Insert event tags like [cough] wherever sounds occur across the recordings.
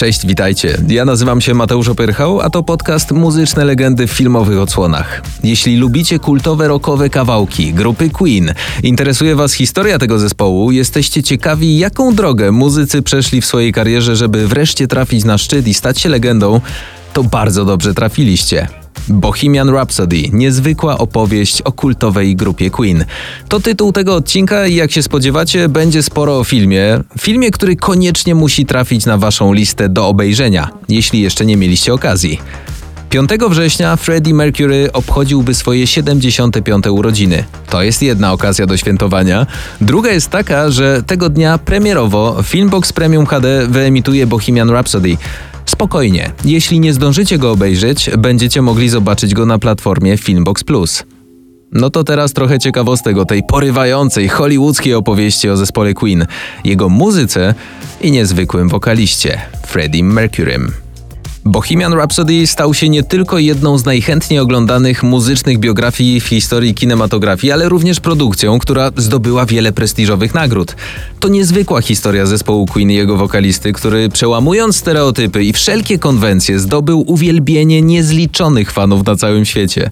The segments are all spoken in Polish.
Cześć, witajcie. Ja nazywam się Mateusz Opyrchał, a to podcast Muzyczne Legendy w filmowych odsłonach. Jeśli lubicie kultowe rockowe kawałki grupy Queen, interesuje Was historia tego zespołu, jesteście ciekawi jaką drogę muzycy przeszli w swojej karierze, żeby wreszcie trafić na szczyt i stać się legendą, to bardzo dobrze trafiliście. Bohemian Rhapsody niezwykła opowieść o kultowej grupie Queen. To tytuł tego odcinka i jak się spodziewacie, będzie sporo o filmie. Filmie, który koniecznie musi trafić na waszą listę do obejrzenia, jeśli jeszcze nie mieliście okazji. 5 września Freddie Mercury obchodziłby swoje 75. urodziny. To jest jedna okazja do świętowania. Druga jest taka, że tego dnia premierowo Filmbox Premium HD wyemituje Bohemian Rhapsody. Spokojnie, jeśli nie zdążycie go obejrzeć, będziecie mogli zobaczyć go na platformie Filmbox Plus. No to teraz trochę ciekawostek o tej porywającej, hollywoodzkiej opowieści o zespole Queen, jego muzyce i niezwykłym wokaliście, Freddie Mercurym. Bohemian Rhapsody stał się nie tylko jedną z najchętniej oglądanych muzycznych biografii w historii kinematografii, ale również produkcją, która zdobyła wiele prestiżowych nagród. To niezwykła historia zespołu Queen i jego wokalisty, który przełamując stereotypy i wszelkie konwencje zdobył uwielbienie niezliczonych fanów na całym świecie.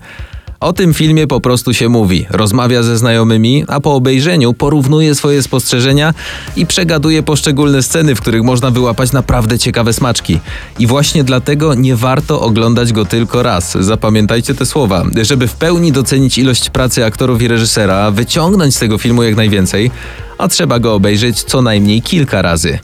O tym filmie po prostu się mówi, rozmawia ze znajomymi, a po obejrzeniu porównuje swoje spostrzeżenia i przegaduje poszczególne sceny, w których można wyłapać naprawdę ciekawe smaczki. I właśnie dlatego nie warto oglądać go tylko raz. Zapamiętajcie te słowa. Żeby w pełni docenić ilość pracy aktorów i reżysera, wyciągnąć z tego filmu jak najwięcej, a trzeba go obejrzeć co najmniej kilka razy.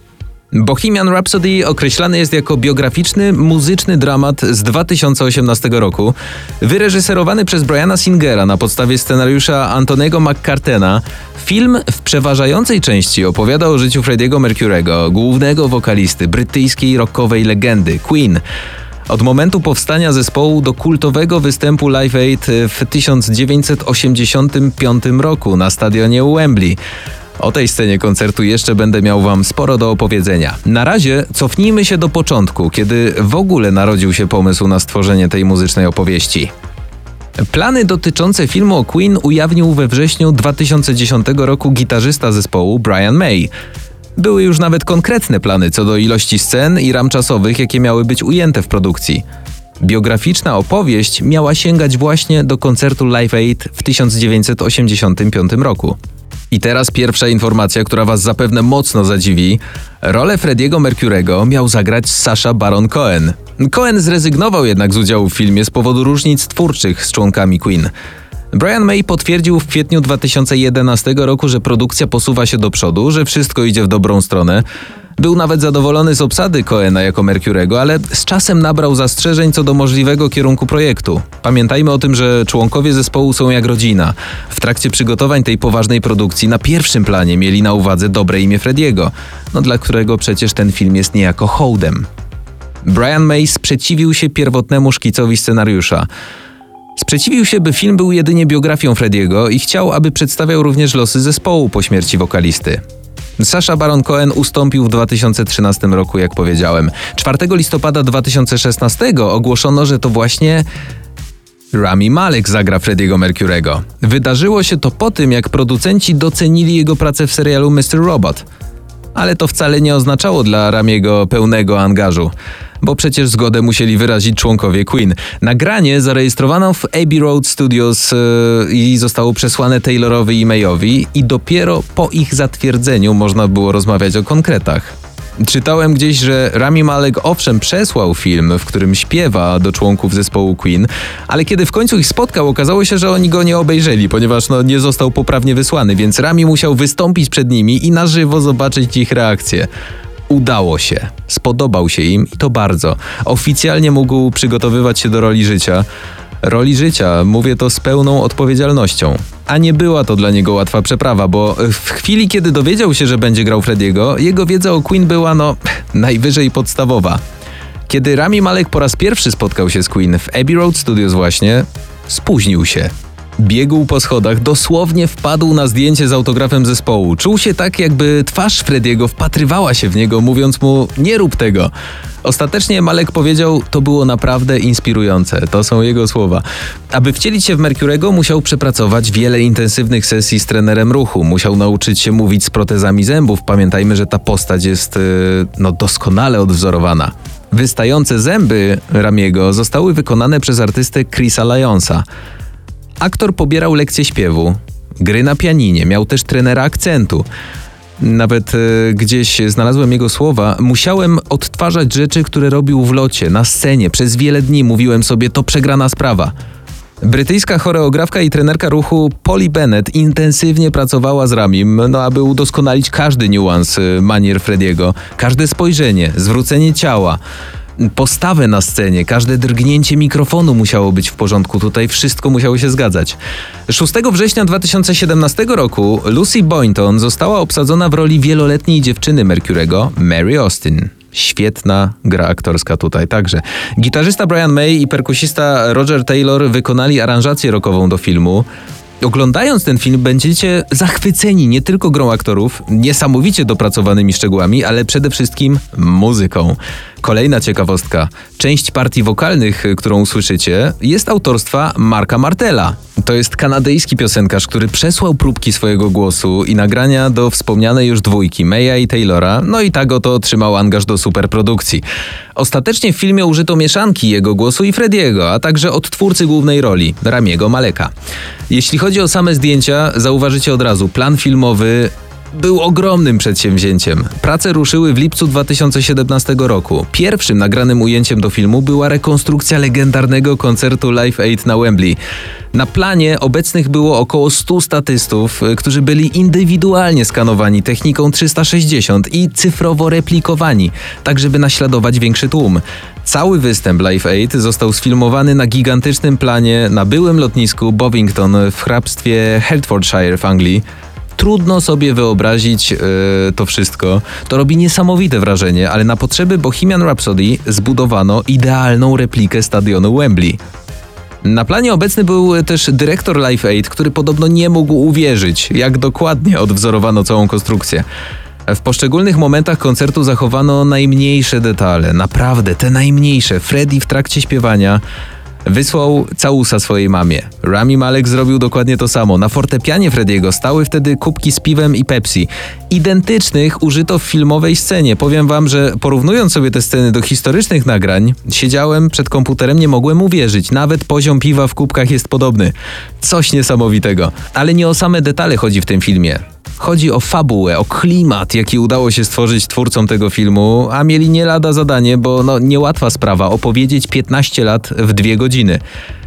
Bohemian Rhapsody określany jest jako biograficzny, muzyczny dramat z 2018 roku, wyreżyserowany przez Briana Singera na podstawie scenariusza Antonego McCartena. Film w przeważającej części opowiada o życiu Frediego Mercurego, głównego wokalisty brytyjskiej rockowej legendy Queen. Od momentu powstania zespołu do kultowego występu Live Aid w 1985 roku na stadionie Wembley. O tej scenie koncertu jeszcze będę miał Wam sporo do opowiedzenia. Na razie cofnijmy się do początku, kiedy w ogóle narodził się pomysł na stworzenie tej muzycznej opowieści. Plany dotyczące filmu o Queen ujawnił we wrześniu 2010 roku gitarzysta zespołu Brian May. Były już nawet konkretne plany co do ilości scen i ram czasowych, jakie miały być ujęte w produkcji. Biograficzna opowieść miała sięgać właśnie do koncertu Live Aid w 1985 roku. I teraz pierwsza informacja, która Was zapewne mocno zadziwi. Rolę Frediego Mercurego miał zagrać Sasha Baron Cohen. Cohen zrezygnował jednak z udziału w filmie z powodu różnic twórczych z członkami Queen. Brian May potwierdził w kwietniu 2011 roku, że produkcja posuwa się do przodu, że wszystko idzie w dobrą stronę. Był nawet zadowolony z obsady Coena jako Mercurego, ale z czasem nabrał zastrzeżeń co do możliwego kierunku projektu. Pamiętajmy o tym, że członkowie zespołu są jak rodzina. W trakcie przygotowań tej poważnej produkcji na pierwszym planie mieli na uwadze dobre imię Frediego, no dla którego przecież ten film jest niejako hołdem. Brian May sprzeciwił się pierwotnemu szkicowi scenariusza. Sprzeciwił się, by film był jedynie biografią Frediego i chciał, aby przedstawiał również losy zespołu po śmierci wokalisty. Sasha Baron Cohen ustąpił w 2013 roku, jak powiedziałem. 4 listopada 2016 ogłoszono, że to właśnie Rami Malek zagra Frediego Mercurego. Wydarzyło się to po tym, jak producenci docenili jego pracę w serialu Mr. Robot. Ale to wcale nie oznaczało dla Ramiego pełnego angażu bo przecież zgodę musieli wyrazić członkowie Queen. Nagranie zarejestrowano w Abbey Road Studios yy, i zostało przesłane Taylorowi i Mayowi i dopiero po ich zatwierdzeniu można było rozmawiać o konkretach. Czytałem gdzieś, że Rami Malek owszem przesłał film, w którym śpiewa do członków zespołu Queen, ale kiedy w końcu ich spotkał, okazało się, że oni go nie obejrzeli, ponieważ no, nie został poprawnie wysłany, więc Rami musiał wystąpić przed nimi i na żywo zobaczyć ich reakcję. Udało się. Spodobał się im i to bardzo. Oficjalnie mógł przygotowywać się do roli życia. Roli życia, mówię to z pełną odpowiedzialnością. A nie była to dla niego łatwa przeprawa, bo w chwili, kiedy dowiedział się, że będzie grał Frediego, jego wiedza o Queen była, no, [laughs] najwyżej podstawowa. Kiedy Rami Malek po raz pierwszy spotkał się z Queen w Abbey Road Studios właśnie, spóźnił się. Biegł po schodach, dosłownie wpadł na zdjęcie z autografem zespołu. Czuł się tak, jakby twarz Frediego wpatrywała się w niego, mówiąc mu: Nie rób tego. Ostatecznie Malek powiedział, to było naprawdę inspirujące. To są jego słowa. Aby wcielić się w Mercurego, musiał przepracować wiele intensywnych sesji z trenerem ruchu. Musiał nauczyć się mówić z protezami zębów. Pamiętajmy, że ta postać jest y, no, doskonale odwzorowana. Wystające zęby Ramiego zostały wykonane przez artystę Chrisa Lyonsa. Aktor pobierał lekcje śpiewu, gry na pianinie, miał też trenera akcentu. Nawet e, gdzieś znalazłem jego słowa. Musiałem odtwarzać rzeczy, które robił w locie, na scenie. Przez wiele dni mówiłem sobie, to przegrana sprawa. Brytyjska choreografka i trenerka ruchu Polly Bennett intensywnie pracowała z Ramim, no aby udoskonalić każdy niuans e, manier Frediego, każde spojrzenie, zwrócenie ciała postawę na scenie, każde drgnięcie mikrofonu musiało być w porządku, tutaj wszystko musiało się zgadzać. 6 września 2017 roku Lucy Boynton została obsadzona w roli wieloletniej dziewczyny Mercurego, Mary Austin. Świetna gra aktorska tutaj także. Gitarzysta Brian May i perkusista Roger Taylor wykonali aranżację rockową do filmu. Oglądając ten film będziecie zachwyceni nie tylko grą aktorów, niesamowicie dopracowanymi szczegółami, ale przede wszystkim muzyką. Kolejna ciekawostka. Część partii wokalnych, którą usłyszycie, jest autorstwa Marka Martela. To jest kanadyjski piosenkarz, który przesłał próbki swojego głosu i nagrania do wspomnianej już dwójki Maya i Taylora, no i tak oto otrzymał angaż do superprodukcji. Ostatecznie w filmie użyto mieszanki jego głosu i Frediego, a także odtwórcy głównej roli, Ramiego Maleka. Jeśli chodzi o same zdjęcia, zauważycie od razu, plan filmowy był ogromnym przedsięwzięciem. Prace ruszyły w lipcu 2017 roku. Pierwszym nagranym ujęciem do filmu była rekonstrukcja legendarnego koncertu Live Aid na Wembley. Na planie obecnych było około 100 statystów, którzy byli indywidualnie skanowani techniką 360 i cyfrowo replikowani, tak żeby naśladować większy tłum. Cały występ Live Aid został sfilmowany na gigantycznym planie na byłym lotnisku Bovington w hrabstwie Hertfordshire w Anglii. Trudno sobie wyobrazić yy, to wszystko. To robi niesamowite wrażenie, ale na potrzeby Bohemian Rhapsody zbudowano idealną replikę stadionu Wembley. Na planie obecny był też dyrektor Live Aid, który podobno nie mógł uwierzyć, jak dokładnie odwzorowano całą konstrukcję. W poszczególnych momentach koncertu zachowano najmniejsze detale, naprawdę te najmniejsze. Freddy w trakcie śpiewania Wysłał całusa swojej mamie. Rami Malek zrobił dokładnie to samo. Na fortepianie Frediego stały wtedy kubki z piwem i Pepsi. Identycznych użyto w filmowej scenie. Powiem wam, że porównując sobie te sceny do historycznych nagrań, siedziałem przed komputerem, nie mogłem uwierzyć. Nawet poziom piwa w kubkach jest podobny. Coś niesamowitego. Ale nie o same detale chodzi w tym filmie. Chodzi o fabułę, o klimat, jaki udało się stworzyć twórcom tego filmu, a mieli nie lada zadanie, bo no, niełatwa sprawa opowiedzieć 15 lat w dwie godziny.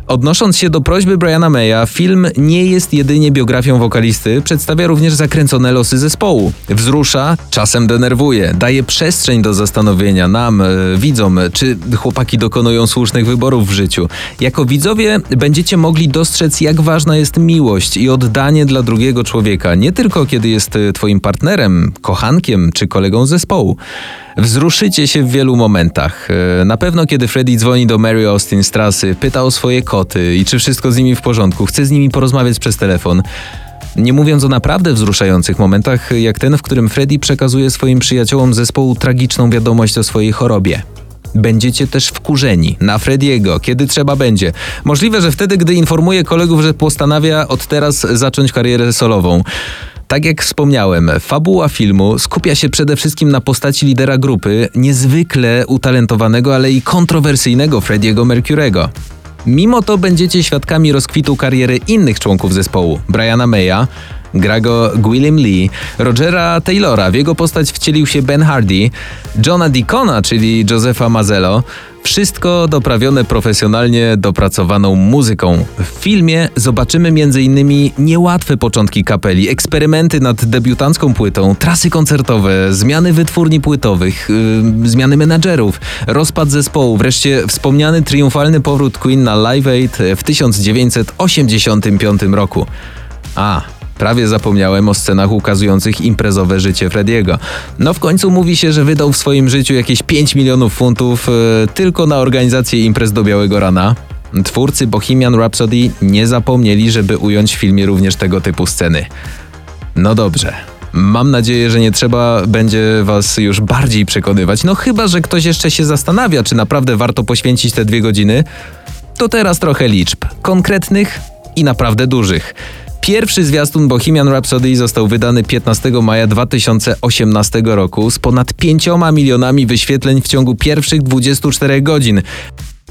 Odnosząc się do prośby Briana Maya, film nie jest jedynie biografią wokalisty, przedstawia również zakręcone losy zespołu. Wzrusza, czasem denerwuje, daje przestrzeń do zastanowienia nam, e, widzom, czy chłopaki dokonują słusznych wyborów w życiu. Jako widzowie będziecie mogli dostrzec, jak ważna jest miłość i oddanie dla drugiego człowieka, nie tylko kiedy jest e, twoim partnerem, kochankiem czy kolegą zespołu. Wzruszycie się w wielu momentach. E, na pewno kiedy Freddy dzwoni do Mary Austin z trasy, pyta o swoje koty i czy wszystko z nimi w porządku, chce z nimi porozmawiać przez telefon. Nie mówiąc o naprawdę wzruszających momentach, jak ten, w którym Freddy przekazuje swoim przyjaciołom zespołu tragiczną wiadomość o swojej chorobie. Będziecie też wkurzeni na Frediego, kiedy trzeba będzie. Możliwe, że wtedy, gdy informuje kolegów, że postanawia od teraz zacząć karierę solową. Tak jak wspomniałem, fabuła filmu skupia się przede wszystkim na postaci lidera grupy, niezwykle utalentowanego, ale i kontrowersyjnego Frediego Mercurego. Mimo to będziecie świadkami rozkwitu kariery innych członków zespołu, Briana Maya, gra go Gwilym Lee, Rogera Taylora, w jego postać wcielił się Ben Hardy, Johna Deacona, czyli Josepha Mazello, wszystko doprawione profesjonalnie dopracowaną muzyką. W filmie zobaczymy m.in. niełatwe początki kapeli, eksperymenty nad debiutancką płytą, trasy koncertowe, zmiany wytwórni płytowych, yy, zmiany menadżerów, rozpad zespołu, wreszcie wspomniany triumfalny powrót Queen na Live Aid w 1985 roku. A, Prawie zapomniałem o scenach ukazujących imprezowe życie Frediego. No w końcu mówi się, że wydał w swoim życiu jakieś 5 milionów funtów yy, tylko na organizację imprez do Białego Rana. Twórcy Bohemian Rhapsody nie zapomnieli, żeby ująć w filmie również tego typu sceny. No dobrze. Mam nadzieję, że nie trzeba będzie was już bardziej przekonywać. No chyba, że ktoś jeszcze się zastanawia, czy naprawdę warto poświęcić te dwie godziny. To teraz trochę liczb. Konkretnych i naprawdę dużych. Pierwszy zwiastun Bohemian Rhapsody został wydany 15 maja 2018 roku z ponad 5 milionami wyświetleń w ciągu pierwszych 24 godzin.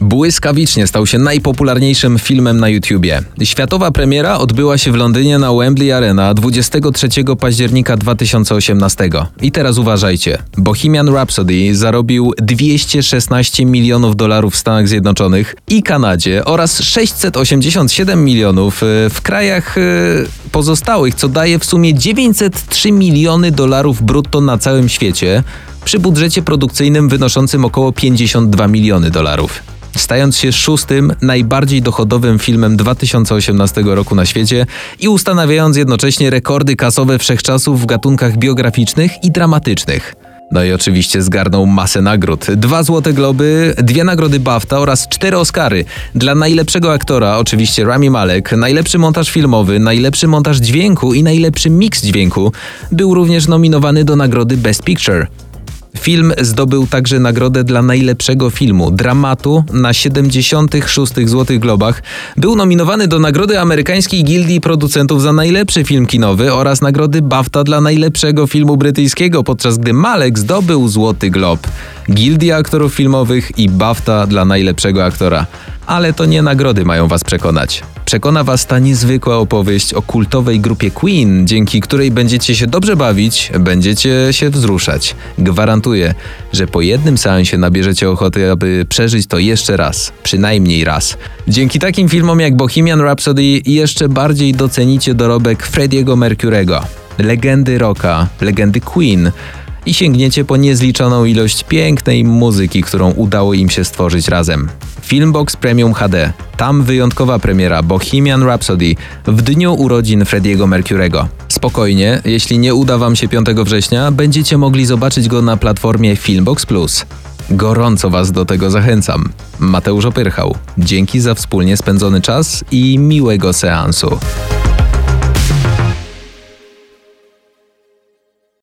Błyskawicznie stał się najpopularniejszym filmem na YouTubie. Światowa premiera odbyła się w Londynie na Wembley Arena 23 października 2018. I teraz uważajcie. Bohemian Rhapsody zarobił 216 milionów dolarów w Stanach Zjednoczonych i Kanadzie oraz 687 milionów e, w krajach e, pozostałych, co daje w sumie 903 miliony dolarów brutto na całym świecie przy budżecie produkcyjnym wynoszącym około 52 miliony dolarów stając się szóstym najbardziej dochodowym filmem 2018 roku na świecie i ustanawiając jednocześnie rekordy kasowe wszechczasów w gatunkach biograficznych i dramatycznych. No i oczywiście zgarnął masę nagród. Dwa Złote Globy, dwie nagrody BAFTA oraz cztery Oscary. Dla najlepszego aktora oczywiście Rami Malek, najlepszy montaż filmowy, najlepszy montaż dźwięku i najlepszy mix dźwięku. Był również nominowany do nagrody Best Picture. Film zdobył także nagrodę dla najlepszego filmu dramatu na 76. Złotych Globach. Był nominowany do nagrody amerykańskiej gildii producentów za najlepszy film kinowy oraz nagrody BAFTA dla najlepszego filmu brytyjskiego, podczas gdy Malek zdobył Złoty Glob. Gildia aktorów filmowych i BAFTA dla najlepszego aktora. Ale to nie nagrody mają was przekonać. Przekona was ta niezwykła opowieść o kultowej grupie Queen, dzięki której będziecie się dobrze bawić, będziecie się wzruszać. Gwarantuję, że po jednym seansie nabierzecie ochoty, aby przeżyć to jeszcze raz, przynajmniej raz. Dzięki takim filmom jak Bohemian Rhapsody jeszcze bardziej docenicie dorobek Frediego Mercurego, legendy rocka, legendy Queen i sięgniecie po niezliczoną ilość pięknej muzyki, którą udało im się stworzyć razem. Filmbox Premium HD. Tam wyjątkowa premiera Bohemian Rhapsody w dniu urodzin Frediego Mercurego. Spokojnie, jeśli nie uda Wam się 5 września, będziecie mogli zobaczyć go na platformie Filmbox Plus. Gorąco Was do tego zachęcam. Mateusz Opyrchał. Dzięki za wspólnie spędzony czas i miłego seansu.